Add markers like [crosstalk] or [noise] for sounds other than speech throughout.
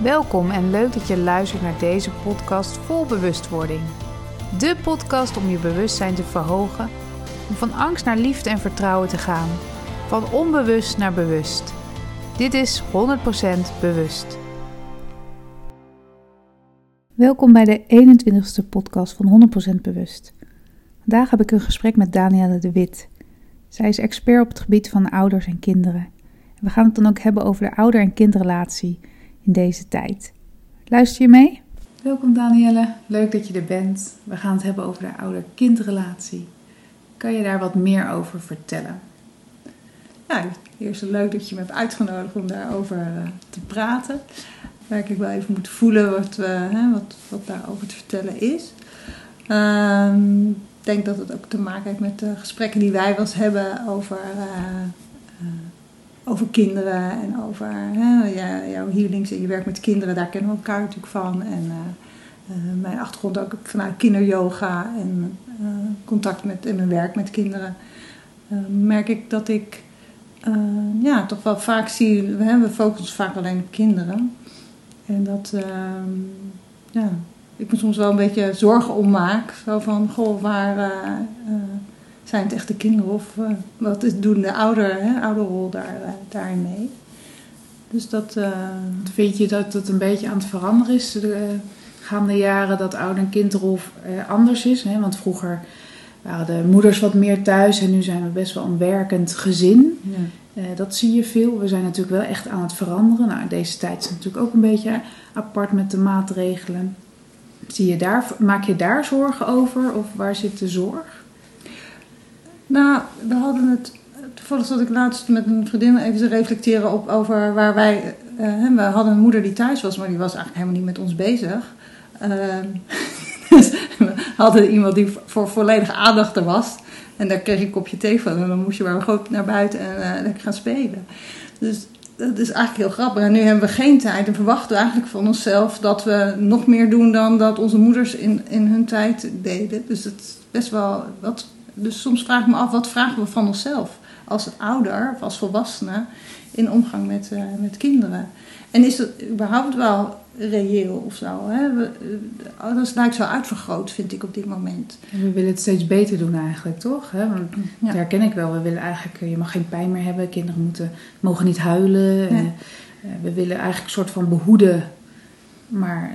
Welkom en leuk dat je luistert naar deze podcast vol bewustwording. De podcast om je bewustzijn te verhogen, om van angst naar liefde en vertrouwen te gaan, van onbewust naar bewust. Dit is 100% bewust. Welkom bij de 21ste podcast van 100% bewust. Vandaag heb ik een gesprek met Danielle de Wit. Zij is expert op het gebied van ouders en kinderen. En we gaan het dan ook hebben over de ouder- en kindrelatie in deze tijd. Luister je mee? Welkom Danielle, leuk dat je er bent. We gaan het hebben over de ouder-kindrelatie. Kan je daar wat meer over vertellen? Ja, eerst leuk dat je me hebt uitgenodigd om daarover eh, te praten. Waar ik wel even moet voelen wat, uh, wat, wat daarover te vertellen is. Ehm, ik denk dat het ook te maken heeft met de gesprekken die wij wel eens hebben over uh, over kinderen en over hè, jouw healings en je werk met kinderen, daar kennen we elkaar natuurlijk van. En uh, uh, mijn achtergrond ook vanuit kinderyoga en uh, contact met in mijn werk met kinderen, merk ik dat ik ja, toch wel vaak zie, we, we focussen vaak alleen op kinderen. En dat ja, ik me soms wel een beetje zorgen om maak. Zo van, goh, waar zijn het echte kinderen of uh, wat is, doen de ouder, hè, ouderrol daar, uh, daarin mee? Dus dat... Uh... Vind je dat het een beetje aan het veranderen is de gaande jaren dat ouder- en kindrol anders is? Hè? Want vroeger waren de moeders wat meer thuis en nu zijn we best wel een werkend gezin. Ja. dat zie je veel. We zijn natuurlijk wel echt aan het veranderen. Nou, deze tijd is natuurlijk ook een beetje apart met de maatregelen. Zie je daar, maak je daar zorgen over of waar zit de zorg? Nou, we hadden het. Toevallig zat ik laatst met een vriendin even te reflecteren op over waar wij. Uh, we hadden een moeder die thuis was, maar die was eigenlijk helemaal niet met ons bezig. Uh, [laughs] dus we hadden iemand die voor volledige aandacht er was. En daar kreeg ik een kopje thee van. En dan moest je maar gewoon naar buiten en uh, lekker gaan spelen. Dus dat is eigenlijk heel grappig. En nu hebben we geen tijd en verwachten we eigenlijk van onszelf dat we nog meer doen dan dat onze moeders in, in hun tijd deden. Dus het is best wel wat dus soms vraag ik me af, wat vragen we van onszelf als ouder of als volwassene in omgang met, uh, met kinderen? En is dat überhaupt wel reëel of zo? Hè? We, uh, dat lijkt zo uitvergroot, vind ik op dit moment. we willen het steeds beter doen eigenlijk, toch? Hè? Want ja. dat herken ik wel. We willen eigenlijk, je mag geen pijn meer hebben, kinderen moeten, mogen niet huilen. Ja. Uh, we willen eigenlijk een soort van behoeden, maar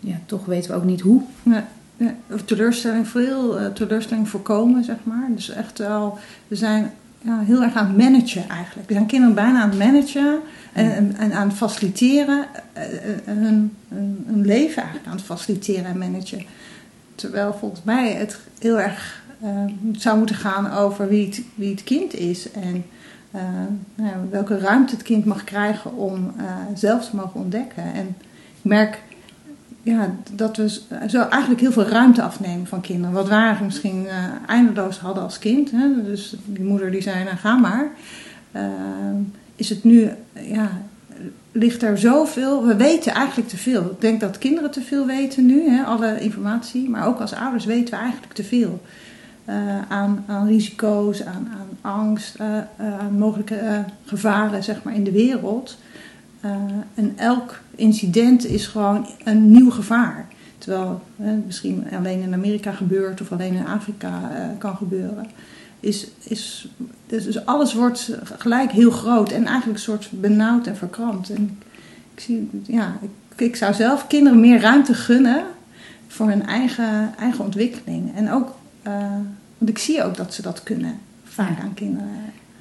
ja, toch weten we ook niet hoe. Ja ja, teleurstelling, veel uh, teleurstelling voorkomen, zeg maar. Dus echt wel, we zijn ja, heel erg aan het managen eigenlijk. We zijn kinderen bijna aan het managen en, en, en aan het faciliteren, uh, hun, hun, hun, leven eigenlijk aan het faciliteren en managen. Terwijl volgens mij het heel erg zou moeten gaan over wie het, wie het kind is en nou, welke ruimte het kind mag krijgen om zelf te mogen ontdekken. En ik merk ja, dat we zo eigenlijk heel veel ruimte afnemen van kinderen. Wat we misschien uh, eindeloos hadden als kind. Hè? Dus die moeder die zei, nou ga maar. Uh, is het nu, ja, ligt er zoveel. We weten eigenlijk te veel. Ik denk dat kinderen te veel weten nu, hè? alle informatie. Maar ook als ouders weten we eigenlijk te veel. Uh, aan, aan risico's, aan, aan angst, aan mogelijke gevaren zeg maar, in de wereld. Uh, en elk incident is gewoon een nieuw gevaar. Terwijl misschien alleen in Amerika gebeurt of alleen in Afrika uh, kan gebeuren. Is, is, dus, dus, alles wordt gelijk heel groot en eigenlijk een soort benauwd en verkrampt. En ik, zie, ja, ik, ik zou zelf kinderen meer ruimte gunnen voor hun eigen, eigen ontwikkeling. En ook, uh, want ik zie ook dat ze dat kunnen, vaak aan kinderen.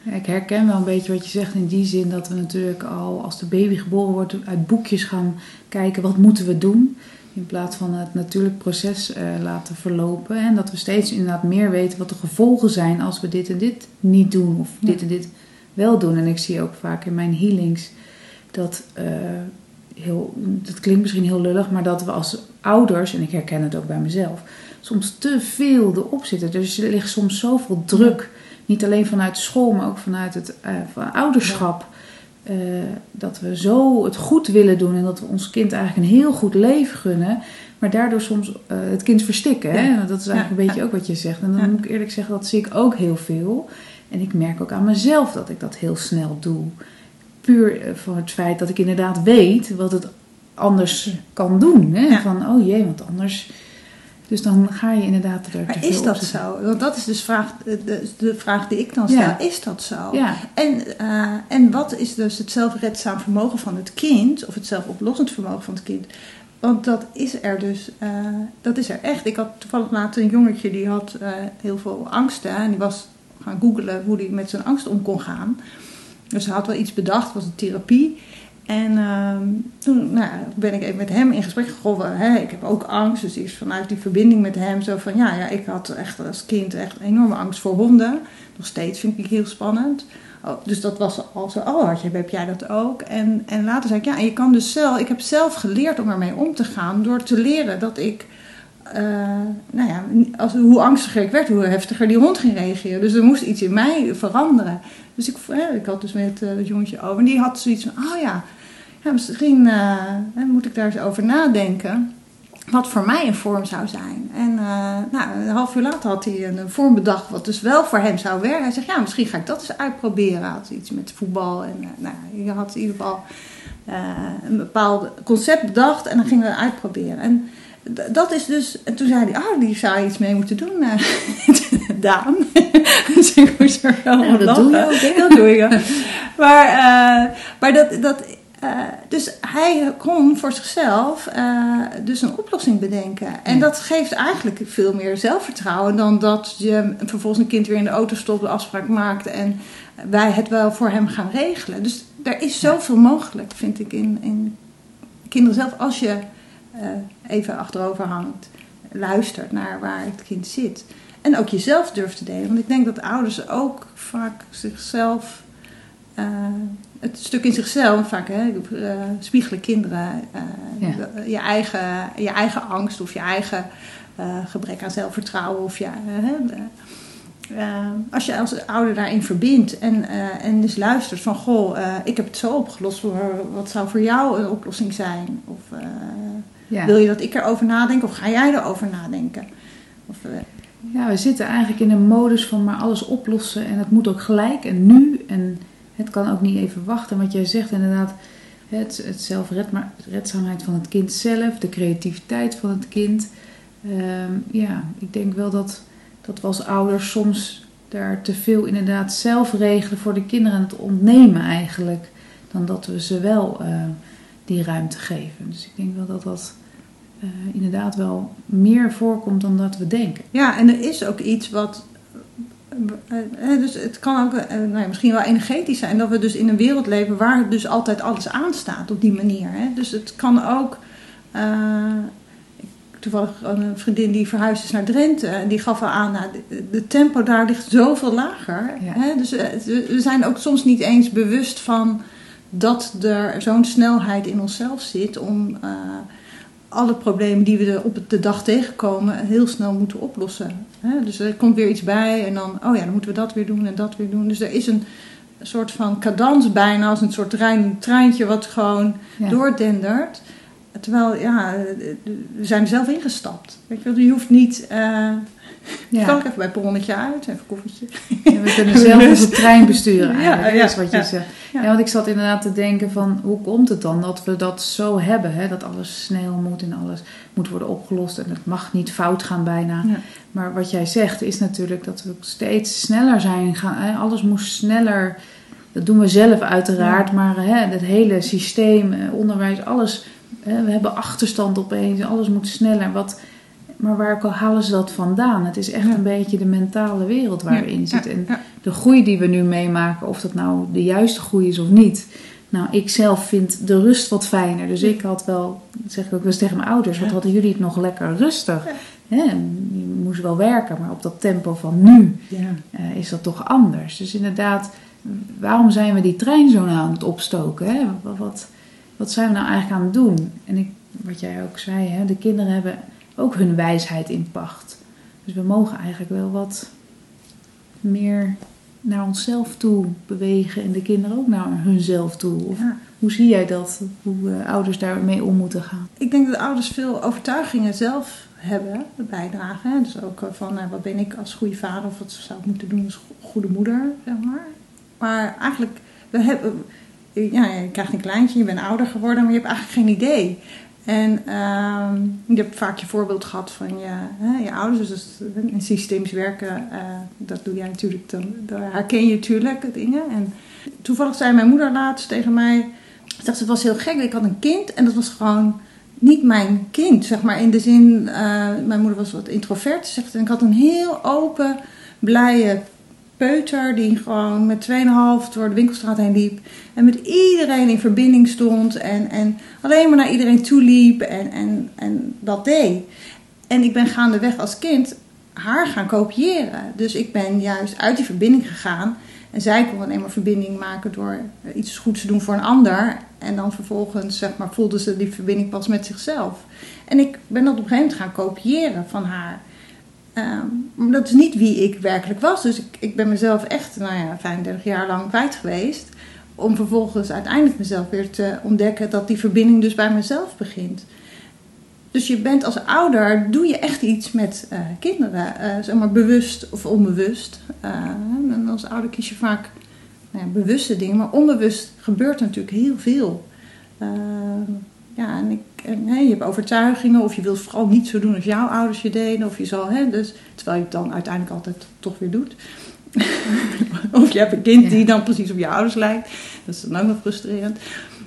Ik herken wel een beetje wat je zegt in die zin dat we natuurlijk al als de baby geboren wordt uit boekjes gaan kijken wat moeten we doen. In plaats van het natuurlijk proces uh, laten verlopen. En dat we steeds inderdaad meer weten wat de gevolgen zijn als we dit en dit niet doen. Of dit en dit wel doen. En ik zie ook vaak in mijn healings dat, uh, heel, dat klinkt misschien heel lullig, maar dat we als ouders, en ik herken het ook bij mezelf, soms te veel erop zitten. Dus er ligt soms zoveel druk. Niet alleen vanuit school, maar ook vanuit het uh, van ouderschap. Uh, dat we zo het goed willen doen en dat we ons kind eigenlijk een heel goed leven gunnen. Maar daardoor soms uh, het kind verstikken. Hè? Ja. Dat is eigenlijk ja. een beetje ook wat je zegt. En dan moet ik eerlijk zeggen, dat zie ik ook heel veel. En ik merk ook aan mezelf dat ik dat heel snel doe. Puur voor het feit dat ik inderdaad weet wat het anders kan doen. Hè? Van, oh jee, want anders... Dus dan ga je inderdaad er te Maar veel is dat zo? Want dat is dus vraag, de, de vraag die ik dan stel. Ja. Is dat zo? Ja, En, eh, en wat is dus het zelfredzaam vermogen van het kind, of het zelfoplossend vermogen van het kind? Want dat is er dus, eh, dat is er echt. Ik had toevallig laatst een jongetje die had eh, heel veel angsten en die was gaan googlen hoe hij met zijn angst om kon gaan. Dus hij had wel iets bedacht, was een therapie. En ehm, toen nou, ben ik even met hem in gesprek gegaan. Ik heb ook angst, dus vanuit die verbinding met hem zo van ja, ja, ik had echt als kind echt enorme angst voor honden. Nog steeds vind ik heel spannend. Oh, dus dat was al zo, oh, had je, heb jij dat ook? En, en later zei ik, ja, je kan dus zelf, ik heb zelf geleerd om ermee om te gaan door te leren dat ik, eh, nou ja, als, hoe angstiger ik werd, hoe heftiger die hond ging reageren. Dus er moest iets in mij veranderen. Dus ik, ik had dus met eh, dat jongetje over en die had zoiets van, oh ja, ja misschien eh, moet ik daar eens over nadenken. Wat voor mij een vorm zou zijn. En eh, nou, een half uur later had hij een vorm bedacht wat dus wel voor hem zou werken. Hij zegt, ja, misschien ga ik dat eens uitproberen. Hij had iets met voetbal. En uh, nou, je had in ieder geval een bepaald concept bedacht en dan gingen we het uitproberen. En dat is dus, en toen zei hij, oh, die zou je iets mee moeten doen, [laughs] Daan. [laughs] dus ik moest er wel dat doe je ook, hè? Dat doe je. Maar, maar dat, dat, uh, dus hij kon voor zichzelf uh, dus een oplossing bedenken. En ja. dat geeft eigenlijk veel meer zelfvertrouwen dan dat je vervolgens een kind weer in de auto stopt, de afspraak maakt en wij het wel voor hem gaan regelen. Dus er is zoveel mogelijk, vind ik, in, in kinderen zelf. Als je uh, even achterover hangt, luistert naar waar het kind zit. En ook jezelf durft te delen. Want ik denk dat ouders ook vaak zichzelf het stuk in zichzelf, vaak hè, uh, spiegelen kinderen uh, ja. je, eigen, je eigen angst of je eigen uh, gebrek aan zelfvertrouwen. Of je, als je als ouder daarin verbindt en, en dus luistert van goh, ik heb het zo opgelost, wat zou voor jou een oplossing zijn? Of ja. wil je dat ik erover nadenk of ga jij erover nadenken? Of, ja, we zitten eigenlijk in een modus van maar alles oplossen en het moet ook gelijk en nu en het kan ook niet even wachten. Wat jij zegt inderdaad, het, het zelfredzaamheid van het kind zelf, de creativiteit van het kind. Um, ja, ik denk wel dat, dat we als ouders soms daar te veel inderdaad zelf regelen voor de kinderen en het ontnemen eigenlijk. Dan dat we ze wel uh, die ruimte geven. Dus ik denk wel dat dat uh, inderdaad wel meer voorkomt dan dat we denken. Ja, en er is ook iets wat dus het kan ook nou ja, misschien wel energetisch zijn dat we dus in een wereld leven waar dus altijd alles aanstaat op die manier. Hè? Dus het kan ook. Uh, toevallig een vriendin die verhuisd is naar Drenthe en die gaf al aan, nou, de, tempo daar ligt zoveel lager. Ja. Hè? Dus we zijn ook soms niet eens bewust van dat er zo'n snelheid in onszelf zit om. Uh, alle problemen die we op de dag tegenkomen heel snel moeten oplossen. Dus er komt weer iets bij en dan, oh ja, dan moeten we dat weer doen en dat weer doen. Dus er is een soort van cadans bijna, als een soort trein, treintje wat gewoon ja. doordendert. Terwijl, ja, we zijn er zelf ingestapt. Weet je, je hoeft niet... Uh, ja. Kan ik even bij het perronnetje uit, even koffietje. Ja, we kunnen zelf onze trein besturen eigenlijk, ja, ja, is wat je ja. zegt. Ja. want ik zat inderdaad te denken van, hoe komt het dan dat we dat zo hebben? Hè? Dat alles snel moet en alles moet worden opgelost en het mag niet fout gaan bijna. Maar wat jij zegt is natuurlijk dat we steeds sneller zijn gaan. Hè? Alles moest sneller, dat doen we zelf uiteraard, maar hè, het hele systeem, onderwijs, alles... Hè, we hebben achterstand opeens, alles moet sneller. Wat... Maar waar halen ze dat vandaan? Het is echt ja. een beetje de mentale wereld waar we in zitten. En de groei die we nu meemaken, of dat nou de juiste groei is of niet. Nou, ik zelf vind de rust wat fijner. Dus ik had wel, zeg ik ook wel eens tegen mijn ouders, wat hadden jullie het nog lekker rustig? Je moest wel werken, maar op dat tempo van nu uh, is dat toch anders. Dus inderdaad, waarom zijn we die trein zo aan het opstoken? Hè? Wat, wat, wat zijn we nou eigenlijk aan het doen? En ik, wat jij ook zei, hè? de kinderen hebben ook hun wijsheid in pacht. Dus we mogen eigenlijk wel wat meer naar onszelf toe bewegen en de kinderen ook naar hunzelf toe. Of ja. Hoe zie jij dat? Hoe uh, ouders daarmee om moeten gaan? Ik denk dat ouders veel overtuigingen zelf hebben, bijdragen. Hè? Dus ook van nou, wat ben ik als goede vader of wat zou ik moeten doen als goede moeder, zeg maar. Maar eigenlijk, we hebben, ja, je krijgt een kleintje, je bent ouder geworden, maar je hebt eigenlijk geen idee. En ehm, je hebt vaak je voorbeeld gehad van je, hè, je ouders. Dus in systeemisch werken, uh, dat doe jij natuurlijk, dan, herken je natuurlijk dingen. En toevallig zei mijn moeder laatst tegen mij, zegt, het was heel gek, ik had een kind en dat was gewoon niet mijn kind, zeg maar. In de zin, uh, mijn moeder was wat introvert, zegt, en ik had een heel open, blije peuter die gewoon met 2,5 door de winkelstraat heen liep. En met iedereen in verbinding stond. En, en alleen maar naar iedereen toe liep. En, en, en dat deed. En ik ben gaandeweg als kind haar gaan kopiëren. Dus ik ben juist uit die verbinding gegaan. En zij kon alleen maar verbinding maken door iets goeds te doen voor een ander. En dan vervolgens zeg maar, voelde ze die verbinding pas met zichzelf. En ik ben dat op een gegeven moment gaan kopiëren van haar. Um, dat is niet wie ik werkelijk was. Dus ik, ik ben mezelf echt, nou ja, 35 jaar lang kwijt geweest. Om vervolgens uiteindelijk mezelf weer te ontdekken dat die verbinding dus bij mezelf begint. Dus je bent als ouder, doe je echt iets met uh, kinderen. Uh, zeg maar bewust of onbewust. Uh, en als ouder kies je vaak nou ja, bewuste dingen. Maar onbewust gebeurt natuurlijk heel veel. ja, en ik hè, je hebt overtuigingen of je wilt vooral niet zo doen als jouw ouders je deden. Of je zal, hè, dus, terwijl je het dan uiteindelijk altijd toch weer doet. [laughs] of je hebt een kind die dan precies op je ouders lijkt. Dat is dan ook nog frustrerend.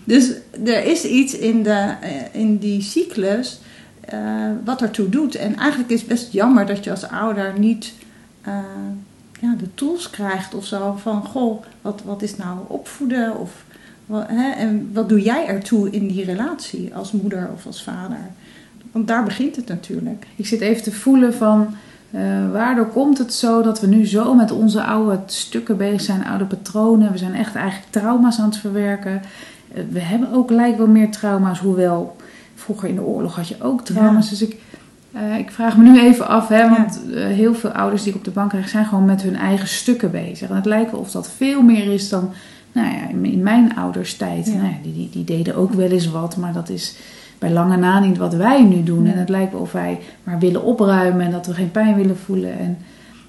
Dus er is iets in, de, eh, in die cyclus uh, wat ertoe doet. En eigenlijk is het best jammer dat je als ouder niet uh, ja, de tools krijgt of zo. Van, goh, wat, wat is nou opvoeden? Of Hè, en wat doe jij ertoe in die relatie als moeder of als vader? Want daar begint het natuurlijk. Ik zit even te voelen van uh, waardoor komt het zo dat we nu zo met onze oude stukken bezig zijn, oude patronen. We zijn echt eigenlijk trauma's aan het verwerken. Uh, we hebben ook lijkt wel meer trauma's, hoewel vroeger in de oorlog had je ook trauma's. Dus ik, uh, ik vraag me nu even af, hè, want heel veel ouders die ik op de bank krijg zijn gewoon met hun eigen stukken bezig. En het lijkt wel of dat veel meer is dan nou ja, in mijn ouders tijd, nou ja, die, die, die, deden ook wel eens wat, maar dat is bij lange na niet wat wij nu doen. En het lijkt wel of wij maar willen opruimen en dat we geen pijn willen voelen. En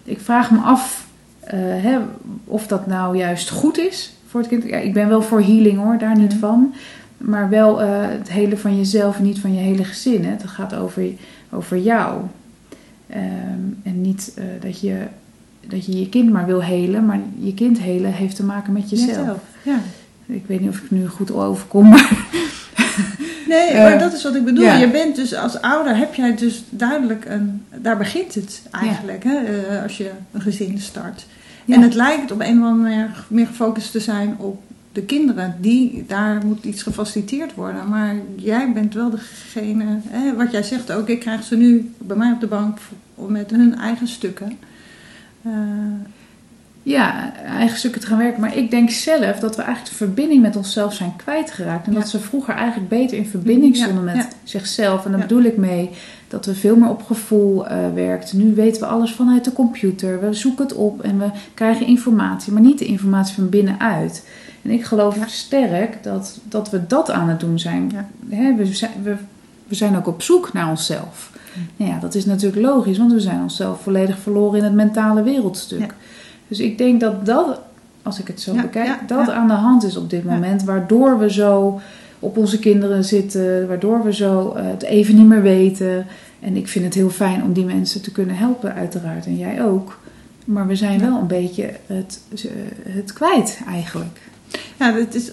ik vraag me af uh, hè, of dat nou juist goed is voor het kind. Ja, ik ben wel voor healing hoor, daar niet van. Maar wel uh, het hele van jezelf en niet van je hele gezin. Hè. Het gaat over, over jou. Um, en niet uh, dat je dat je je kind maar wil helen, maar je kind helen heeft te maken met jezelf. jezelf ja. Ik weet niet of ik nu goed overkom, maar... Nee, [laughs] maar dat is wat ik bedoel. Je bent dus als ouder, heb jij dus duidelijk een... Daar begint het eigenlijk, hè, eh, als je een gezin start. En het lijkt op een of andere manier meer gefocust te zijn op de kinderen. Die, daar moet iets gefaciliteerd worden. Maar jij bent wel degene, hè, wat jij zegt ook, ik krijg ze nu bij mij op de bank met hun eigen stukken. Uh, ja, eigen stukken te gaan werken. Maar ik denk zelf dat we eigenlijk de verbinding met onszelf zijn kwijtgeraakt. En dat ze vroeger eigenlijk beter in verbinding stonden met zichzelf. En daar bedoel ik mee dat we veel meer op gevoel uh, werkten. Nu weten we alles vanuit de computer. We zoeken het op en we krijgen informatie, maar niet de informatie van binnenuit. En ik geloof sterk dat, dat we dat aan het doen zijn. Hè, we, zijn we, we zijn ook op zoek naar onszelf. Nou ja, dat is natuurlijk logisch, want we zijn onszelf volledig verloren in het mentale wereldstuk. Dus ik denk dat dat, als ik het zo bekijk, dat aan de hand is op dit moment. Waardoor we zo op onze kinderen zitten, waardoor we zo uh, het even niet meer weten. En ik vind het heel fijn om die mensen te kunnen helpen, uiteraard. En jij ook. Maar we zijn wel een beetje het, het kwijt eigenlijk. Ja, het is,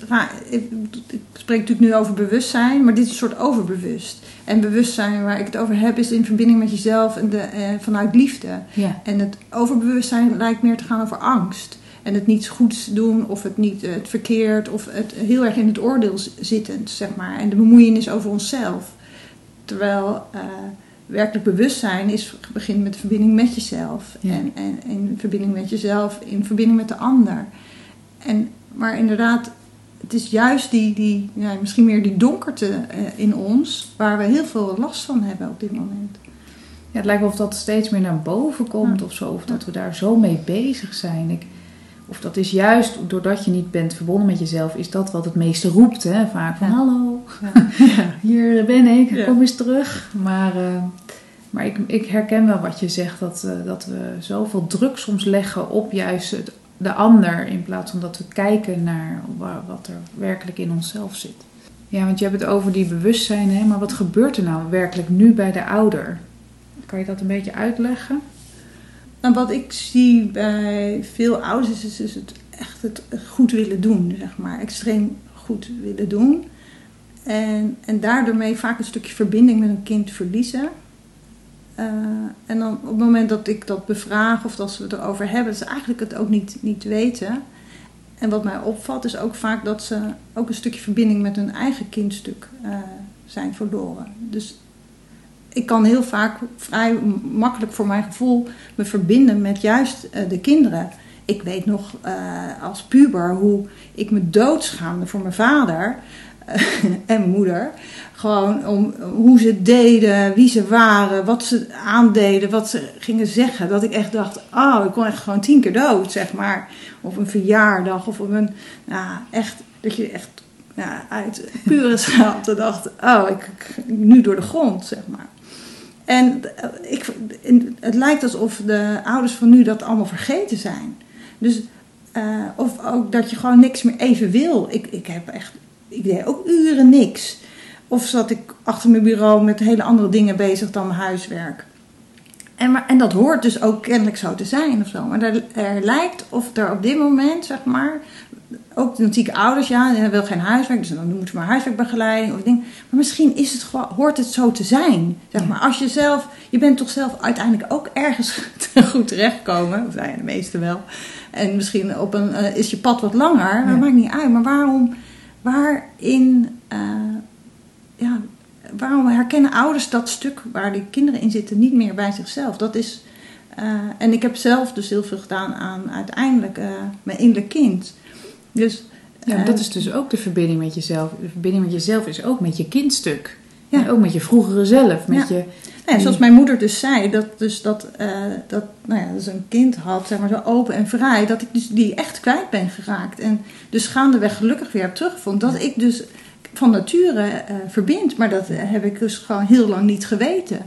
ik spreek natuurlijk nu over bewustzijn, maar dit is een soort overbewust. En bewustzijn waar ik het over heb, is in verbinding met jezelf en de, eh, vanuit liefde. Ja. En het overbewustzijn lijkt meer te gaan over angst. En het niet goeds doen of het niet het verkeerd of het heel erg in het oordeel zittend, zeg maar. En de bemoeienis over onszelf. Terwijl uh, werkelijk bewustzijn is, begint met de verbinding met jezelf. En, en in verbinding met jezelf, in verbinding met de ander. En, maar inderdaad, het is juist die, die ja, misschien meer die donkerte uh, in ons, waar we heel veel last van hebben op dit moment. Ja, het lijkt wel of dat steeds meer naar boven komt of zo, of dat we daar zo mee bezig zijn. Ik, of dat is juist doordat je niet bent verbonden met jezelf, is dat wat het meeste roept. Hè? Vaak van hallo, [laughs] hier ben ik, kom eens terug. Maar, uh, maar ik, ik herken wel wat je zegt, dat, uh, dat we zoveel druk soms leggen op juist het de ander in plaats van dat we kijken naar wat er werkelijk in onszelf zit. Ja, want je hebt het over die bewustzijn, hè? maar wat gebeurt er nou werkelijk nu bij de ouder? Kan je dat een beetje uitleggen? Nou, wat ik zie bij veel ouders is, is het echt het goed willen doen, zeg maar. Extreem goed willen doen. En, en daardoor mee vaak een stukje verbinding met een kind verliezen. Uh, en dan op het moment dat ik dat bevraag of dat ze het erover hebben, ze eigenlijk het ook niet, niet weten. En wat mij opvalt is ook vaak dat ze ook een stukje verbinding met hun eigen kindstuk uh, zijn verloren. Dus ik kan heel vaak vrij makkelijk voor mijn gevoel me verbinden met juist uh, de kinderen. Ik weet nog als puber hoe ik me doodschaamde voor mijn vader [laughs] en moeder. Gewoon om hoe ze deden, wie ze waren, wat ze aandeden, wat ze gingen zeggen. Dat ik echt dacht, oh, ik kon echt gewoon tien keer dood, zeg maar. Of een verjaardag, of een, nou, echt, dat je echt ja, uit pure schaamte dacht, oh, ik, nu door de grond, zeg maar. En ik, het lijkt alsof de ouders van nu dat allemaal vergeten zijn. Dus, uh, of ook dat je gewoon niks meer even wil. Ik, ik heb echt, ik deed ook uren niks. Of zat ik achter mijn bureau met hele andere dingen bezig dan mijn huiswerk. En, maar, en dat hoort dus ook kennelijk zo te zijn of zo. Maar er, er lijkt of er op dit moment, zeg maar, ook dan zie ik ouders, ja, die wil geen huiswerk, dus dan moeten we maar huiswerkbegeleiding of ding. Maar misschien is het hoort het zo te zijn. Zeg maar, als je zelf, je bent toch zelf uiteindelijk ook ergens [laughs] goed terechtgekomen, of zijn de meeste wel. En misschien op een, uh, is je pad wat langer, dat maakt niet uit. Maar waarom, waarin uh, ja, waarom herkennen ouders dat stuk waar die kinderen in zitten niet meer bij zichzelf? Dat is, uh, en ik heb zelf dus heel veel gedaan aan uiteindelijk uh, mijn innerlijk kind. Dus, ja, uh, dat is dus ook de verbinding met jezelf. De verbinding met jezelf is ook met je kindstuk. Ja. En ook met je vroegere zelf. Met ja. je, ja, zoals mijn moeder dus zei, dat, dus dat, dat, nou ja, dat ze een kind had, zeg maar zo open en vrij, dat ik dus die echt kwijt ben geraakt. En dus gaandeweg gelukkig weer heb teruggevonden. Dat ik dus van nature uh, verbindt. Maar dat heb ik dus gewoon heel lang niet geweten.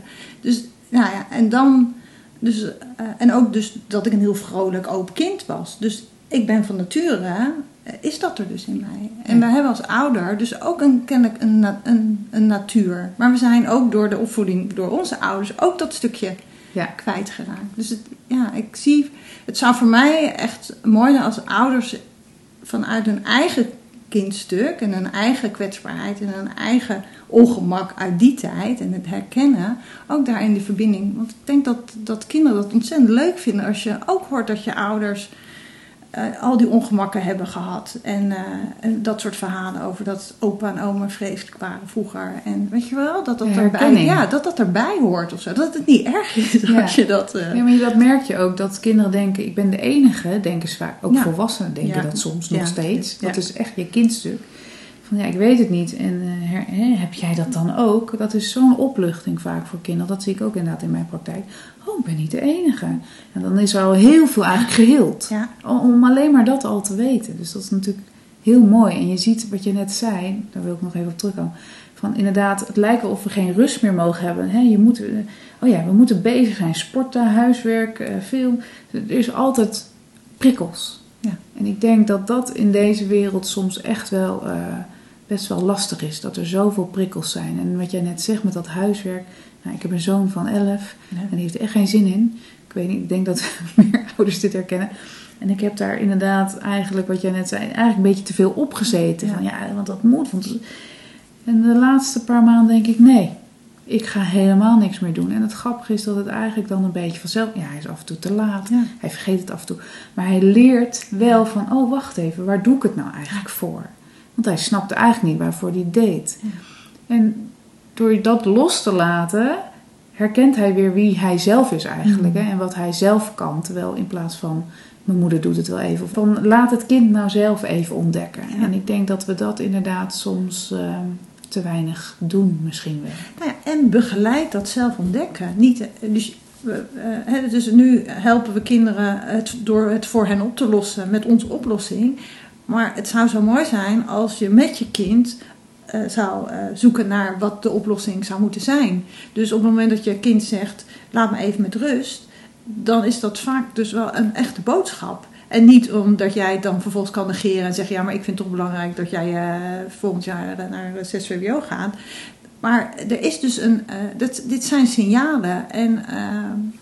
Dus, nou ja, en dan... Dus, uh, en ook dus dat ik een heel vrolijk, open kind was. Dus ik ben van nature, uh, is dat er dus in mij. En wij hebben als ouder dus ook een, kennelijk een, een, een natuur. Maar we zijn ook door de opvoeding, door onze ouders, ook dat stukje ja. kwijtgeraakt. Dus het, ja, ik zie, het zou voor mij echt mooi zijn als ouders vanuit hun eigen kindstuk en een eigen kwetsbaarheid en een eigen ongemak uit die tijd en het herkennen, ook daarin de verbinding. Want ik denk dat, dat kinderen dat ontzettend leuk vinden als je ook hoort dat je ouders uh, al die ongemakken hebben gehad. En, uh, en, dat soort verhalen over dat opa en oma vreselijk waren vroeger. En weet je wel, dat dat, erbij, ja, dat, dat erbij hoort of zo. Dat het niet erg is [laughs] ja. als je dat... Uh... Ja, maar dat merk je ook. Dat kinderen denken, ik ben de enige. Denken ze vaak. Ook ja. volwassenen denken dat soms nog steeds. Dat is echt je kindstuk. Van ja, ik weet het niet. En her, heb jij dat dan ook? Dat is zo'n opluchting vaak voor kinderen. Dat zie ik ook inderdaad in mijn praktijk oh, ik ben niet de enige. En dan is er al heel veel eigenlijk geheeld. Ja. Om alleen maar dat al te weten. Dus dat is natuurlijk heel mooi. En je ziet wat je net zei, daar wil ik nog even op terugkomen. Van inderdaad, het lijkt wel of we geen rust meer mogen hebben. He, je moet, oh ja, we moeten bezig zijn. Sporten, huiswerk, film. Er is altijd prikkels. Ja. En ik denk dat dat in deze wereld soms echt wel uh, best wel lastig is. Dat er zoveel prikkels zijn. En wat jij net zegt met dat huiswerk. Nou, ik heb een zoon van 11 ja. en die heeft er echt geen zin in. Ik weet niet, ik denk dat [laughs] meer ouders dit herkennen. En ik heb daar inderdaad eigenlijk, wat jij net zei, eigenlijk een beetje te veel opgezeten. Ja. Van ja, want dat moet. Want... En de laatste paar maanden denk ik, nee, ik ga helemaal niks meer doen. En het grappige is dat het eigenlijk dan een beetje vanzelf... Ja, hij is af en toe te laat. Ja. Hij vergeet het af en toe. Maar hij leert wel van, oh wacht even, waar doe ik het nou eigenlijk voor? Want hij snapte eigenlijk niet waarvoor hij deed. Ja. En door dat los te laten, herkent hij weer wie hij zelf is eigenlijk. Mhm. Hè? En wat hij zelf kan. Terwijl in plaats van, mijn moeder doet het wel even. Van laat het kind nou zelf even ontdekken. Ja. En ik denk dat we dat inderdaad soms uh, te weinig doen misschien wel. Nou ja, en begeleid dat zelf ontdekken. Niet, dus, uh, dus nu helpen we kinderen het, door het voor hen op te lossen met onze oplossing. Maar het zou zo mooi zijn als je met je kind uh, zou uh, zoeken naar wat de oplossing zou moeten zijn. Dus op het moment dat je kind zegt: laat me even met rust, dan is dat vaak dus wel een echte boodschap. En niet omdat jij het dan vervolgens kan negeren en zeggen: ja, maar ik vind het toch belangrijk dat jij uh, volgend jaar naar 6 VWO gaat. Maar er is dus een. Dit, dit zijn signalen. En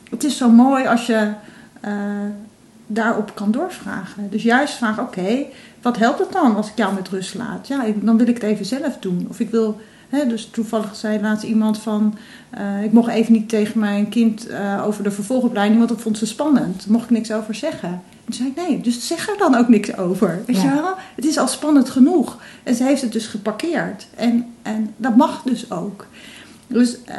het is zo mooi als je daarop kan doorvragen. Dus juist vragen: oké, wat helpt het dan als ik jou met rust laat? Ja, dan wil ik het even zelf doen. Of ik wil dus toevallig zei laatst iemand van, uh, ik mocht even niet tegen mijn kind uh, over de vervolgopleiding, want dat vond ze spannend. Daar mocht ik niks over zeggen. En toen zei ik, nee, dus zeg er dan ook niks over. Weet je wel? Het is al spannend genoeg. En ze heeft het dus geparkeerd. En, en dat mag dus ook. Dus, uh,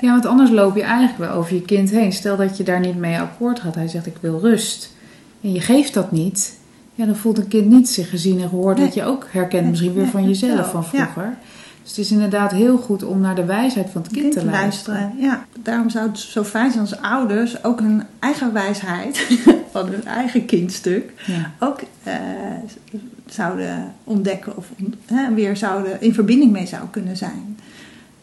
ja, want anders loop je eigenlijk wel over je kind heen. Stel dat je daar niet mee akkoord gaat. Hij zegt, ik wil rust. En je geeft dat niet. Ja, dan voelt een kind niet zich gezien en gehoord. Nee. Dat je ook herkent misschien weer van jezelf van vroeger. Dus het is inderdaad heel goed om naar de wijsheid van het kind, te, luisteren. Ja, daarom zou het zo fijn zijn als ouders ook hun eigen wijsheid [laughs] van hun eigen kindstuk ja. ook uh, zouden ontdekken of weer zouden in verbinding mee zou kunnen zijn.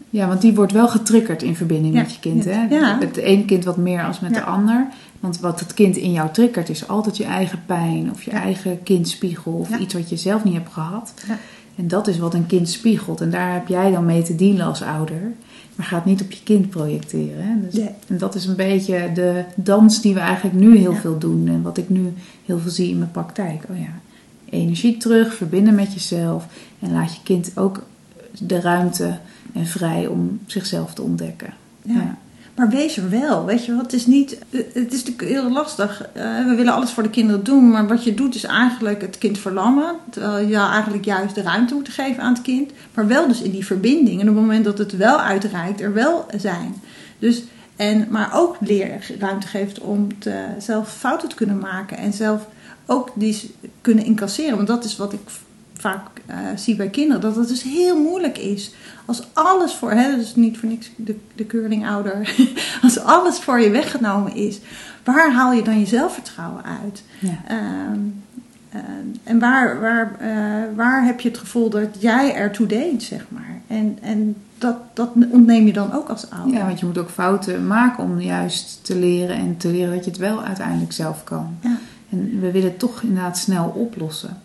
Ja, want die wordt wel getriggerd in verbinding ja, met je kind. Hè? Ja. Het ene kind wat meer als met de ander. Want wat het kind in jou triggert is altijd je eigen pijn of je eigen kindspiegel of iets wat je zelf niet hebt gehad. En dat is wat een kind spiegelt. En daar heb jij dan mee te dienen als ouder. Maar gaat niet op je kind projecteren. Hè? Dus, En dat is een beetje de dans die we eigenlijk nu heel veel doen. En wat ik nu heel veel zie in mijn praktijk. Oh ja, energie terug, verbinden met jezelf. En laat je kind ook de ruimte en vrij om zichzelf te ontdekken. ja. Maar wees er wel, weet je wat? Het is niet, het is natuurlijk heel lastig. Uh, we willen alles voor de kinderen doen, maar wat je doet is eigenlijk het kind verlammen. Terwijl je eigenlijk juist de ruimte moet geven aan het kind. Maar wel dus in die verbinding. En op het moment dat het wel uitreikt, er wel zijn. Dus, en, maar ook leren ruimte geeft om te, zelf fouten te kunnen maken. En zelf ook die kunnen incasseren. Want dat is wat ik vaak uh, zie bij kinderen. Dat het dus heel moeilijk is als alles voor, hè, dus niet voor niks de, de curlingouder, [laughs] als alles voor je weggenomen is, waar haal je dan je zelfvertrouwen uit? Ja. Ehm, uh, en waar, waar, uh, waar heb je het gevoel dat jij ertoe deed, zeg maar? En, en dat, dat ontneem je dan ook als ouder. Ja, want je moet ook fouten maken om juist te leren en te leren dat je het wel uiteindelijk zelf kan. Ja. En we willen het toch inderdaad snel oplossen.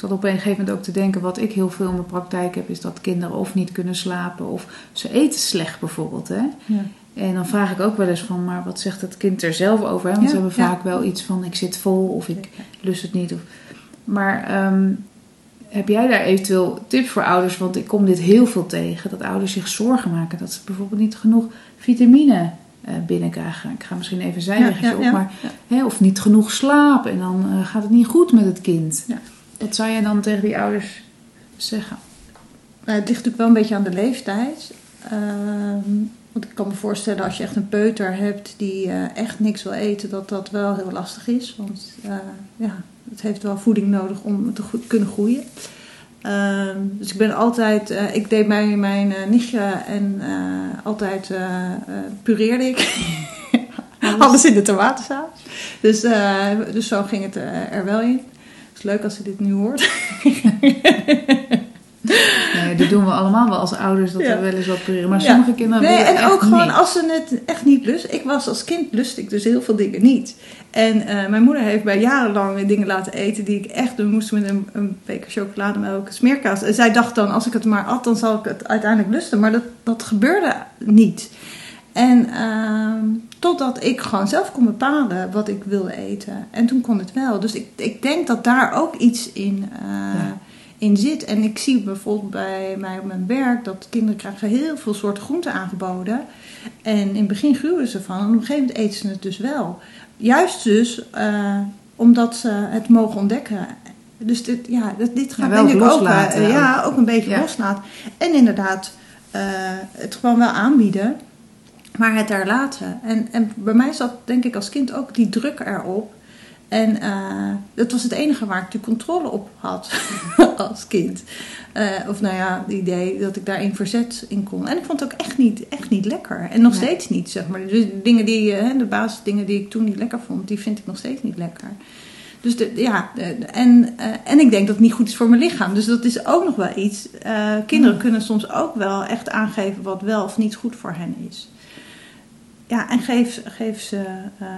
Ik zat op een gegeven moment ook te denken, wat ik heel veel in mijn praktijk heb, is dat kinderen of niet kunnen slapen of ze eten slecht bijvoorbeeld. Hè? Ja. En dan vraag ik ook wel eens van, maar wat zegt het kind er zelf over? Hè? Want ze hebben vaak wel iets van, ik zit vol of ik lust het niet. Of... Maar um, heb jij daar eventueel tips voor ouders? Want ik kom dit heel veel tegen, dat ouders zich zorgen maken dat ze bijvoorbeeld niet genoeg vitamine uh, binnenkrijgen. Ik ga misschien even zijwegjes op, maar hè, of niet genoeg slapen en dan uh, gaat het niet goed met het kind. Wat zou jij dan tegen die ouders zeggen? Nou, het ligt natuurlijk wel een beetje aan de leeftijd. Ehm, want ik kan me voorstellen als je echt een peuter hebt die uh, echt niks wil eten, dat dat wel heel lastig is. Want uh, ja, het heeft wel voeding nodig om te kunnen groeien. Uh, dus ik ben altijd, uh, ik deed bij mijn nichtje en altijd pureerde ik. [laughs] Alles in de tomatensaus. Dus, dus zo ging het er wel in is leuk als ze dit nu hoort. [laughs] Nee, dat doen we allemaal wel als ouders, dat we wel eens wat proberen. Maar sommige kinderen Nee, en ook gewoon als ze het echt niet lust. Ik was als kind lust ik dus heel veel dingen niet. En uh, mijn moeder heeft mij jarenlang dingen laten eten die ik echt doen moest met een, een beker chocolademelk, smeerkaas. En zij dacht dan, als ik het maar at, dan zal ik het uiteindelijk lusten. Maar dat, dat gebeurde niet. En uh, totdat ik gewoon zelf kon bepalen wat ik wilde eten. En toen kon het wel. Dus ik, ik denk dat daar ook iets in, uh, in zit. En ik zie bijvoorbeeld bij mij op mijn werk dat kinderen krijgen heel veel soorten groenten aangeboden. En in het begin gruwen ze van. En op een gegeven moment eten ze het dus wel. Juist dus uh, omdat ze het mogen ontdekken. Dus dit, ja, dit gaat denk ik ook, ja, ook een beetje ja. loslaten. En inderdaad, het gewoon wel aanbieden maar het daar laten. En, en bij mij zat denk ik als kind ook die druk erop. En uh, dat was het enige waar ik de controle op had [laughs] als kind. Uh, of nou ja, het idee dat ik daarin verzet in kon. En ik vond het ook echt niet, echt niet lekker. En nog steeds niet, zeg maar. Dus de dingen die, uh, de basisdingen die ik toen niet lekker vond, die vind ik nog steeds niet lekker. Dus de, ja, de, en, en ik denk dat het niet goed is voor mijn lichaam. Dus dat is ook nog wel iets. kinderen kunnen soms ook wel echt aangeven wat wel of niet goed voor hen is ja, en geef, geef ze uh,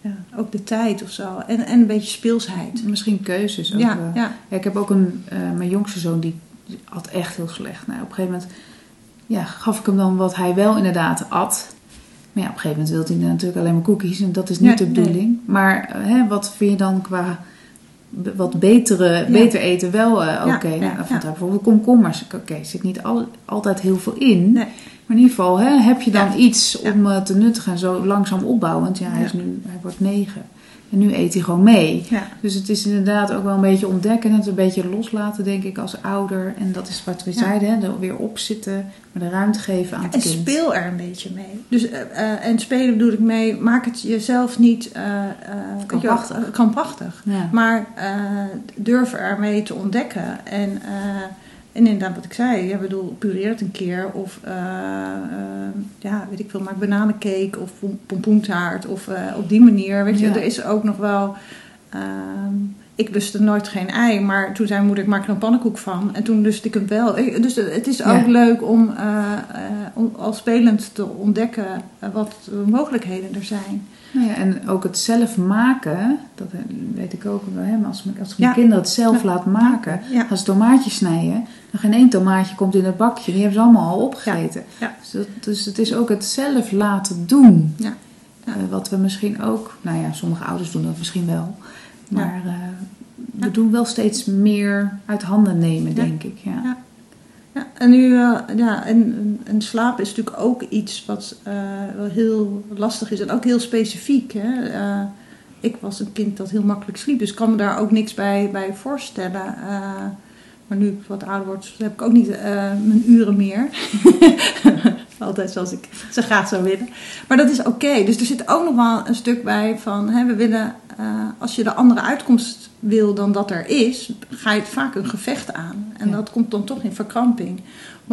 ja, ook de tijd of zo. En, en een beetje speelsheid. Misschien keuzes ook. Ja, eh. ja. Ja, ik heb ook een, eh, mijn jongste zoon die at echt heel slecht. Nou, op een gegeven moment ja, gaf ik hem dan wat hij wel inderdaad at. Maar ja, op een gegeven moment wilde hij natuurlijk alleen maar cookies. En dat is niet de nee. bedoeling. Maar eh, hè, wat vind je dan qua wat betere, beter eten wel eh, oké? ja, nou, bijvoorbeeld komkommers. Oké, er zit niet al, altijd heel veel in. Nee. Maar in ieder geval hè, heb je dan Ja. iets om eh, te nuttigen en zo langzaam opbouwend. Ja, hij, is nu, hij wordt negen. En nu eet hij gewoon mee. Dus het is inderdaad ook wel een beetje ontdekken. Het een beetje loslaten, denk ik, als ouder. En dat is wat we zeiden, hè, er weer opzitten. Maar de ruimte geven aan het En kind. speel er een beetje mee. Dus, eh, eh, en spelen bedoel ik mee, maak het jezelf niet wel, Krampachtig. krampachtig. Ja. Maar durf ermee te ontdekken. En, en inderdaad, wat ik zei, ja, bedoel, pureer het een keer. Of, eh, eh, ja, weet ik veel, maak bananencake of pom- pompoentaart. Of eh, op die manier, weet je. Ja. Er is ook nog wel... ehm, ik lustte nooit geen ei, maar toen zei mijn moeder, ik maak er een pannenkoek van. En toen lustte ik hem wel. Dus het is ook Ja. leuk om, om als spelend te ontdekken wat mogelijkheden er zijn. Nou ja, en ook het zelf maken, dat weet ik ook wel. Hè, maar als, als ik mijn Ja. kinderen het zelf laat maken. Als ze tomaatjes snijden, dan geen één tomaatje komt in het bakje. Die hebben ze allemaal al opgegeten. Dus, dat- dus het is ook het zelf laten doen. Eh, wat we misschien ook, nou ja, sommige ouders doen dat misschien wel. Maar eh, we doen wel steeds meer uit handen nemen, denk ik. Ja. En nu, eh, ja, en, en- slapen is natuurlijk ook iets wat eh, wel heel lastig is en ook heel specifiek. Hè? Eh, ik was een kind dat heel makkelijk sliep, dus kan me daar ook niks bij, bij voorstellen. Maar nu ik wat ouder word, heb ik ook niet mijn uren meer. [laughs] Altijd zoals ik ze graag zou willen. Maar dat is oké. Dus er zit ook nog wel een stuk bij van, hè, we willen, eh, als je de andere uitkomst wil dan dat er is, ga je het vaak een gevecht aan. En Ja. dat komt dan toch in verkramping. Op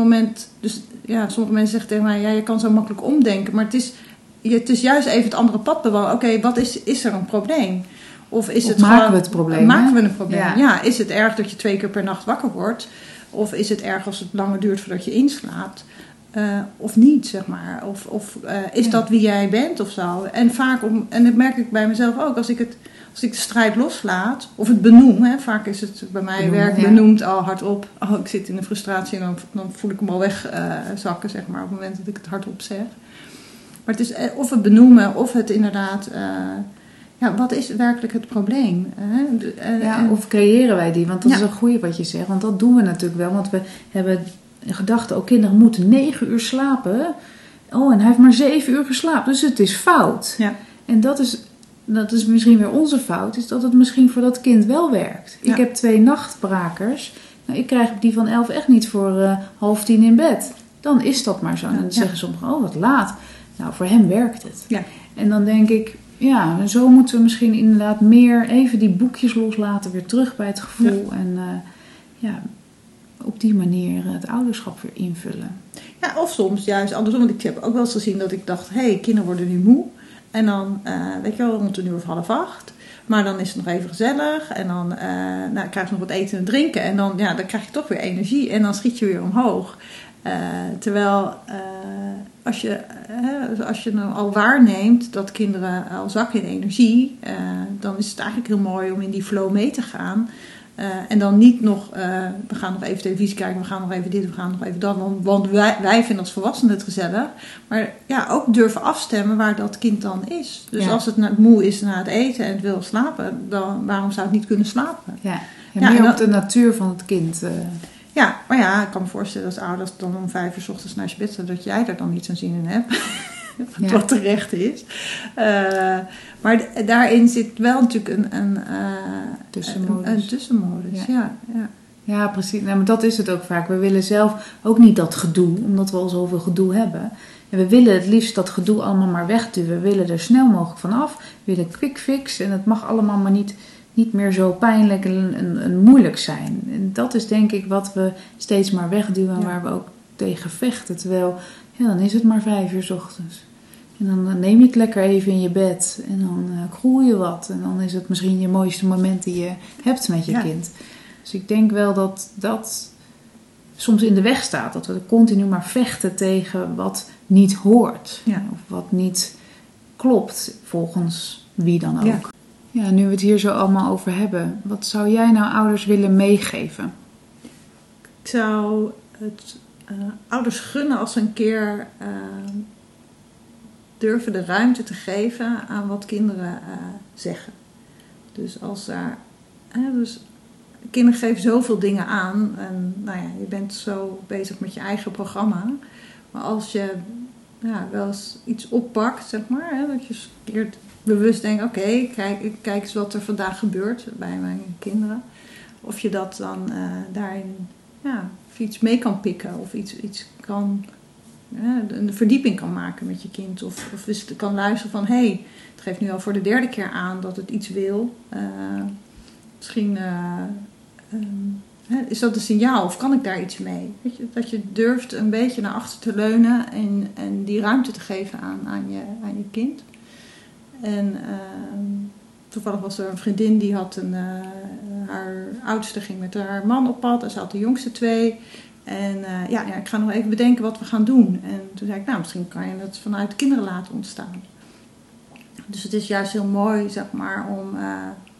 het moment, dus ja, sommige mensen zeggen tegen mij, ja, je kan zo makkelijk omdenken, maar het is, je- het is juist even het andere pad bewandelen. Oké, wat is, is er een probleem? Of is Of het maken gewoon- we het probleem, Maken we een probleem? Ja. Ja. is het erg dat je twee keer per nacht wakker wordt? Of is het erg als het langer duurt voordat je inslaapt? Eh, of niet, zeg maar. Of, of eh, is Ja. dat wie jij bent of zo? En vaak, om, en dat merk ik bij mezelf ook, als ik, het, als ik de strijd loslaat, of het benoem, hè, vaak is het bij mij werk ja. benoemd al hardop. Oh, ik zit in een frustratie en dan, dan voel ik hem al wegzakken, zakken, zeg maar, op het moment dat ik het hardop zeg. Maar het is eh, of het benoemen, of het inderdaad. eh, ja, wat is werkelijk het probleem? hè? De- eh, Ja, of creëren wij die? Want dat Ja. is een goeie wat je zegt. Want dat doen we natuurlijk wel. Want we hebben een gedachte, ook kinderen moeten negen uur slapen. Oh, en hij heeft maar zeven uur geslapen. Dus het is fout. Ja. En dat is, dat is misschien weer onze fout. Is dat het misschien voor dat kind wel werkt. Ja. Ik heb twee nachtbrakers. Nou, ik krijg die van elf echt niet voor eh, half tien in bed. Dan is dat maar zo. En dan Ja. zeggen sommigen, oh wat laat. Nou, voor hem werkt het. Ja. En dan denk ik, ja, zo moeten we misschien inderdaad meer even die boekjes loslaten, weer terug bij het gevoel. En eh, ja, op die manier het ouderschap weer invullen. Ja, of soms juist andersom. Want ik heb ook wel eens gezien dat ik dacht: hé, hey, kinderen worden nu moe. En dan, eh, weet je wel, rond een uur of half acht. Maar dan is het nog even gezellig. En dan eh nou, krijg je nog wat eten en drinken. En dan, ja, dan krijg je toch weer energie. En dan schiet je weer omhoog. Eh, terwijl als, je, als je nou al waarneemt dat kinderen al zakken in energie, dan is het eigenlijk heel mooi om in die flow mee te gaan. Eh, en dan niet nog, eh, we gaan nog even televisie kijken, we gaan nog even dit, we gaan nog even dat. Want, want wij, wij vinden als volwassenen het gezellig. Maar ja, ook durven afstemmen waar dat kind dan is. Dus Ja. als het na- moe is na het eten en het wil slapen, dan waarom zou het niet kunnen slapen? Ja, en Ja, meer op de natuur van het kind. eh, Ja, maar ja, ik kan me voorstellen als ouders dan om vijf uur 's ochtends naar je bed dat jij er dan niet zo'n zin in hebt. [laughs] Ja. Wat terecht is. Eh, maar daarin zit wel natuurlijk een, een, eh, Tussenmodus. Een, een tussenmodus. Ja. Ja. Ja, Ja, precies. Nou, maar dat is het ook vaak. We willen zelf ook niet dat gedoe, omdat we al zoveel gedoe hebben. En we willen het liefst dat gedoe allemaal maar wegduwen. We willen er snel mogelijk van af. We willen quick fix. En het mag allemaal maar niet, niet meer zo pijnlijk en, en, en moeilijk zijn. En dat is denk ik wat we steeds maar wegduwen Ja. waar we ook tegen vechten. Terwijl, ja, dan is het maar vijf uur 's ochtends. En dan neem je het lekker even in je bed. En dan groei je wat. En dan is het misschien je mooiste moment die je hebt met je Ja. kind. Dus ik denk wel dat dat soms in de weg staat. Dat we continu maar vechten tegen wat niet hoort. Ja. Of wat niet klopt volgens wie dan ook. Ja. Ja. nu we het hier zo allemaal over hebben, wat zou jij nou ouders willen meegeven? Ik zou het eh, ouders gunnen als een keer eh, durven de ruimte te geven aan wat kinderen eh, zeggen. Dus als daar. dus kinderen geven zoveel dingen aan. En nou ja, je bent zo bezig met je eigen programma. Maar als je ja, wel eens iets oppakt, zeg maar. Hè, dat je eens een keer bewust denkt: oké, kijk, kijk eens wat er vandaag gebeurt bij mijn kinderen. Of je dat dan daarin ja, of iets mee kan pikken of iets, iets kan, een verdieping kan maken met je kind. Of, of eens kan luisteren van hé, hey, het geeft nu al voor de derde keer aan dat het iets wil. Eh, misschien eh, ehm, is dat een signaal of kan ik daar iets mee? Weet je, dat je durft een beetje naar achter te leunen en, en die ruimte te geven aan, aan, je, aan je kind. En ehm, toevallig was er een vriendin die had een, eh, haar oudste ging met haar man op pad en ze had de jongste twee. En eh, ja, ja, ik ga nog even bedenken wat we gaan doen. En toen zei ik, nou, misschien kan je het vanuit de kinderen laten ontstaan. Dus het is juist heel mooi, zeg maar, om, eh,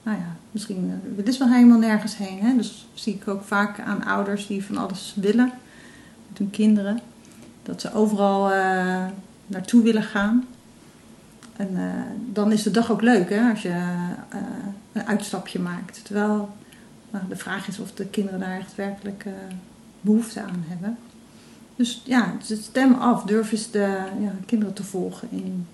nou ja, misschien, het is wel helemaal nergens heen. Hè? Dus zie ik ook vaak aan ouders die van alles willen met hun kinderen. Dat ze overal naartoe willen gaan. En uh, dan is de dag ook leuk, hè, als je uh, een uitstapje maakt. Terwijl nou, de vraag is of de kinderen daar echt werkelijk uh, behoefte aan hebben. Dus ja, stem af. Durf eens de ja, kinderen te volgen in,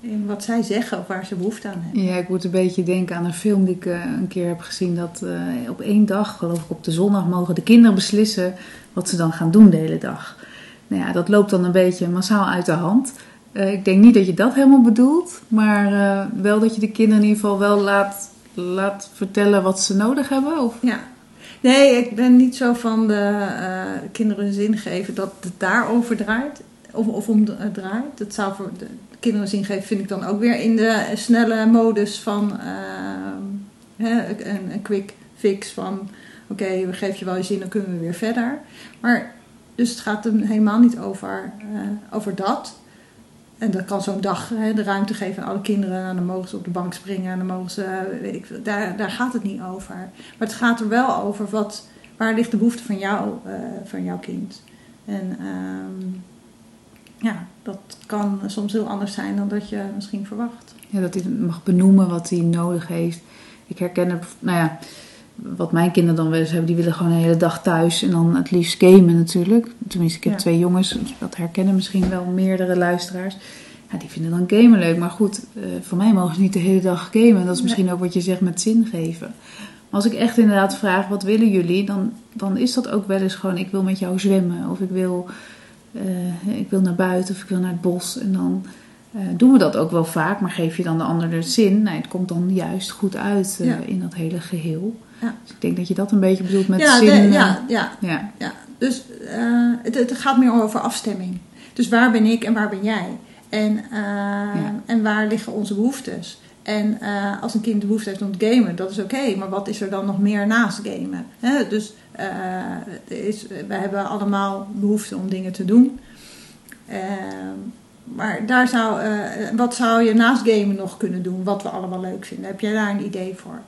in wat zij zeggen of waar ze behoefte aan hebben. Ja, ik moet een beetje denken aan een film die ik een keer heb gezien. Dat op één dag, geloof ik op de zondag, mogen de kinderen beslissen wat ze dan gaan doen de hele dag. Nou ja, dat loopt dan een beetje massaal uit de hand. Uh, ik denk niet dat je dat helemaal bedoelt, maar uh, wel dat je de kinderen in ieder geval wel laat, laat vertellen wat ze nodig hebben. Of? Ja. Nee, ik ben niet zo van de uh, kinderen zin geven dat het daarover draait. Of, of om draait. Dat zou voor de kinderen zin geven vind ik dan ook weer in de snelle modus van hè, een, quick fix van oké, we geven je wel je zin, dan kunnen we weer verder. Maar dus het gaat er helemaal niet over, over dat. En dat kan zo'n dag hè, de ruimte geven aan alle kinderen. En dan mogen ze op de bank springen. En dan mogen ze, ik, daar, daar gaat het niet over. Maar het gaat er wel over wat, waar ligt de behoefte van, jou, uh, van jouw kind. En um, ja, dat kan soms heel anders zijn dan dat je misschien verwacht. Ja, dat hij mag benoemen wat hij nodig heeft. Ik herken het, nou ja, wat mijn kinderen dan wel eens hebben, die willen gewoon een hele dag thuis en dan het liefst gamen natuurlijk. Tenminste, ik heb ja. twee jongens, dat herkennen misschien wel meerdere luisteraars. Ja, die vinden dan gamen leuk, maar goed, uh, voor mij mogen ze niet de hele dag gamen. Dat is misschien nee. ook wat je zegt met zin geven. Maar als ik echt inderdaad vraag, wat willen jullie? Dan, dan is dat ook wel eens gewoon, ik wil met jou zwemmen. Of ik wil, uh, ik wil naar buiten of ik wil naar het bos. En dan uh, doen we dat ook wel vaak, maar geef je dan de ander de zin. Nee, het komt dan juist goed uit ja. in dat hele geheel. Ja. Dus ik denk dat je dat een beetje bedoelt met ja, zin. De, ja, ja, ja. ja. Dus uh, het, het, gaat meer over afstemming. Dus waar ben ik en waar ben jij? En, en waar liggen onze behoeftes? En als een kind de behoefte heeft om te gamen, dat is oké. Okay, maar wat is er dan nog meer naast gamen? Dus is, we hebben allemaal behoefte om dingen te doen. Maar daar zou, wat zou je naast gamen nog kunnen doen? Wat we allemaal leuk vinden? Heb jij daar een idee voor?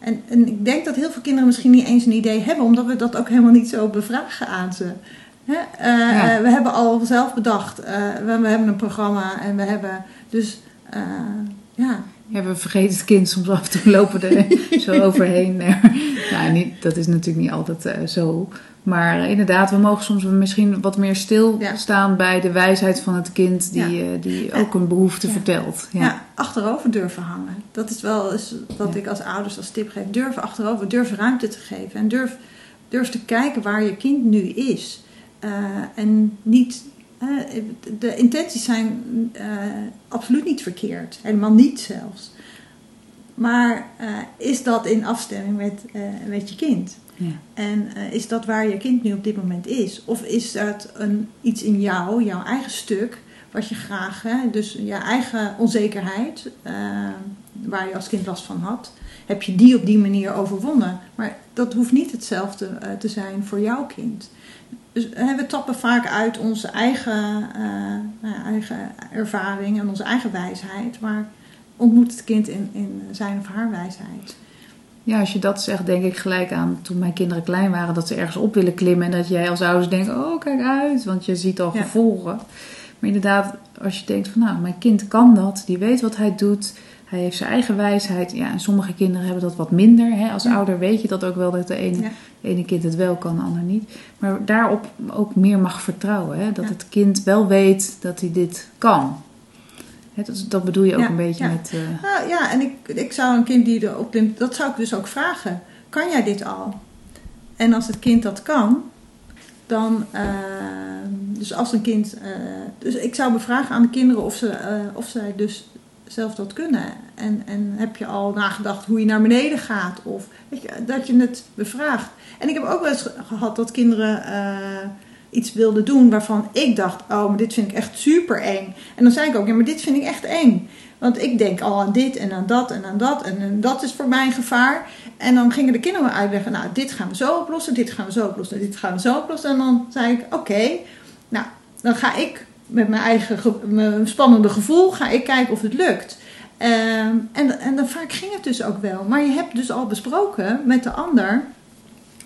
En, en, ik denk dat heel veel kinderen misschien niet eens een idee hebben, omdat we dat ook helemaal niet zo bevragen aan ze. Hè? Uh, ja. We hebben al zelf bedacht, uh, we, we, hebben een programma en we hebben dus, ja. Ja, we vergeten het kind soms af toe lopen er [laughs] zo overheen. nou, niet, dat is natuurlijk niet altijd zo. Maar inderdaad, we mogen soms misschien wat meer stilstaan ja. bij de wijsheid van het kind die, ja. die ook een behoefte ja. vertelt. Ja. achterover durven hangen. Dat is wel eens wat ik als ouders als tip geef. Durf achterover, durf ruimte te geven. En durf, durf te kijken waar je kind nu is. Uh, en niet... Uh, de intenties zijn absoluut niet verkeerd. Helemaal niet zelfs. Maar is dat in afstemming met, met je kind? Ja. En uh, is dat waar je kind nu op dit moment is? Of is dat een, iets in jou, jouw eigen stuk, wat je graag, hè, dus je eigen onzekerheid, waar je als kind last van had, heb je die op die manier overwonnen? Maar dat hoeft niet hetzelfde te zijn voor jouw kind. Dus we tappen vaak uit onze eigen, eigen ervaring en onze eigen wijsheid, maar ontmoet het kind in, in zijn of haar wijsheid. Ja, als je dat zegt, denk ik gelijk aan toen mijn kinderen klein waren, dat ze ergens op willen klimmen en dat jij als ouders denkt, oh kijk uit, want je ziet al Ja. gevolgen. Maar inderdaad, als je denkt van nou, mijn kind kan dat, die weet wat hij doet, hij heeft zijn eigen wijsheid. Ja, en sommige kinderen hebben dat wat minder. Hè? Als Ja. ouder weet je dat ook wel, dat de ene, Ja. de ene kind het wel kan, de ander niet. Maar daarop ook meer mag vertrouwen, hè? dat het kind wel weet dat hij dit kan. Dat, dat bedoel je ook Ja, een beetje ja. met... eh, Nou ja, en ik, ik zou een kind die erop klimt, dat zou ik dus ook vragen. Kan jij dit al? En als het kind dat kan, dan, eh, dus als een kind, eh, dus ik zou bevragen aan de kinderen of, ze, of zij dus zelf dat kunnen. En, en heb je al nagedacht hoe je naar beneden gaat? Of weet je, dat je het bevraagt. En ik heb ook wel eens gehad dat kinderen iets wilden doen waarvan ik dacht, oh, maar dit vind ik echt super eng. En dan zei ik ook, ja, maar dit vind ik echt eng. Want ik denk al aan dit en aan dat en aan dat. En, dat is voor mij een gevaar. En dan gingen de kinderen me uitleggen. Nou, dit gaan we zo oplossen. Dit gaan we zo oplossen. Dit gaan we zo oplossen. En dan zei ik, oké. nou, dan ga ik met mijn eigen spannende gevoel. Ga ik kijken of het lukt. Ehm, en, en dan vaak ging het dus ook wel. Maar je hebt dus al besproken met de ander.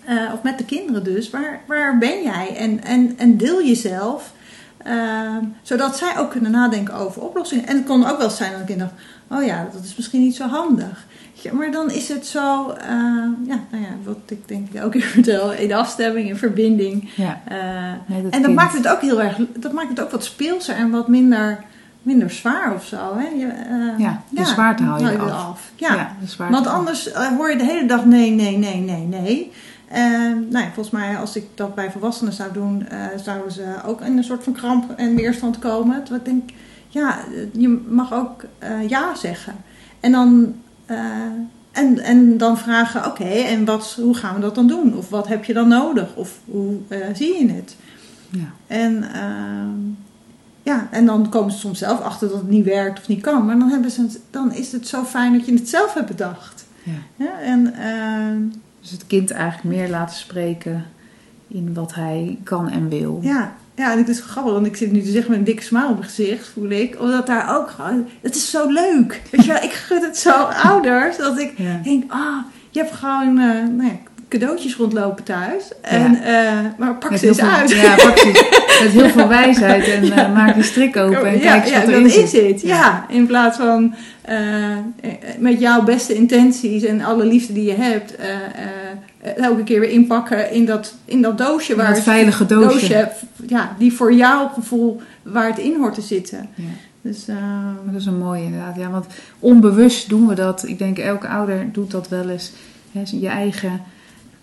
Eh, of met de kinderen dus. Waar, waar ben jij? En, en, en deel jezelf. Ehm, zodat zij ook kunnen nadenken over oplossingen. En het kon ook wel zijn dat ik dacht, oh ja, dat is misschien niet zo handig. Ja, maar dan is het zo, eh, ja, nou ja, wat ik denk ik [laughs] elke keer vertel, in afstemming, in verbinding. ja, Eh, en dat maakt het ook heel erg, dat maakt het ook wat speelser en wat minder, minder zwaar of zo. Hè? Je, eh, Ja, de zwaarte haal je er af. Ja. zwaarte Want af. anders hoor je de hele dag nee, nee, nee, nee, nee. En nou ja, volgens mij, als ik dat bij volwassenen zou doen, eh, zouden ze ook in een soort van kramp en weerstand komen. Terwijl ik denk, ja, je mag ook eh, ja zeggen. En dan, eh, en, en dan vragen, oké, en wat, hoe gaan we dat dan doen? Of wat heb je dan nodig? Of hoe eh, zie je het? Ja. En, ehm, ja, en dan komen ze soms zelf achter dat het niet werkt of niet kan. Maar dan, hebben ze het, dan is het zo fijn dat je het zelf hebt bedacht. Ja. Ja, en, ehm, Dus het kind eigenlijk meer laten spreken in wat hij kan en wil. ja, ja, en het is grappig, want ik zit nu te zeggen met een dikke smaal op mijn gezicht, voel ik. Omdat daar ook gewoon, het is zo leuk. Weet je wel, ik gun het zo [laughs] ouders, dat ik Ja. denk, ah, je hebt gewoon eh, nou ja, cadeautjes rondlopen thuis. En, eh, maar pak ze eens veel, uit. Ja, precies. [laughs] Met heel veel wijsheid en eh, maak een strik open en ja, kijk eens wat erin is zit. het. Ja. in plaats van eh, met jouw beste intenties en alle liefde die je hebt, elke keer weer inpakken in dat, in dat doosje. In Waar dat het- veilige doosje. ja, die voor jouw gevoel waar het in hoort te zitten. Ja. Dus, Dat is een mooie inderdaad. Ja, want onbewust doen we dat. Ik denk elke ouder doet dat wel eens. Hè, je eigen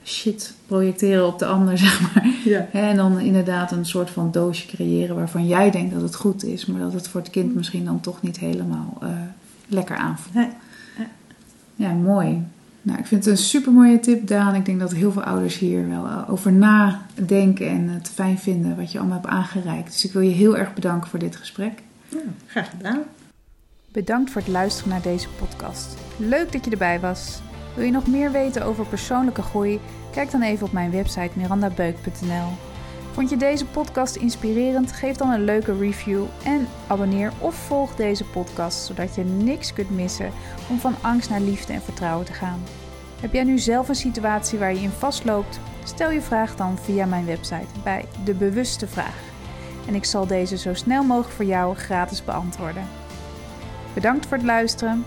shit projecteren op de ander, [laughs] zeg maar. ja. En dan inderdaad een soort van doosje creëren waarvan jij denkt dat het goed is, maar dat het voor het kind misschien dan toch niet helemaal eh, lekker aanvoelt. Nee. Ja. Ja, mooi. Nou, ik vind het een super mooie tip, Daan. Ik denk dat heel veel ouders hier wel eh, over nadenken en het fijn vinden wat je allemaal hebt aangereikt. Dus ik wil je heel erg bedanken voor dit gesprek. Ja, graag gedaan. Bedankt voor het luisteren naar deze podcast. Leuk dat je erbij was. Wil je nog meer weten over persoonlijke groei? Kijk dan even op mijn website mirandabeuk.nl. Vond je deze podcast inspirerend? Geef dan een leuke review en abonneer of volg deze podcast zodat je niks kunt missen om van angst naar liefde en vertrouwen te gaan. Heb jij nu zelf een situatie waar je in vastloopt? Stel je vraag dan via mijn website bij De Bewuste Vraag. En ik zal deze zo snel mogelijk voor jou gratis beantwoorden. Bedankt voor het luisteren.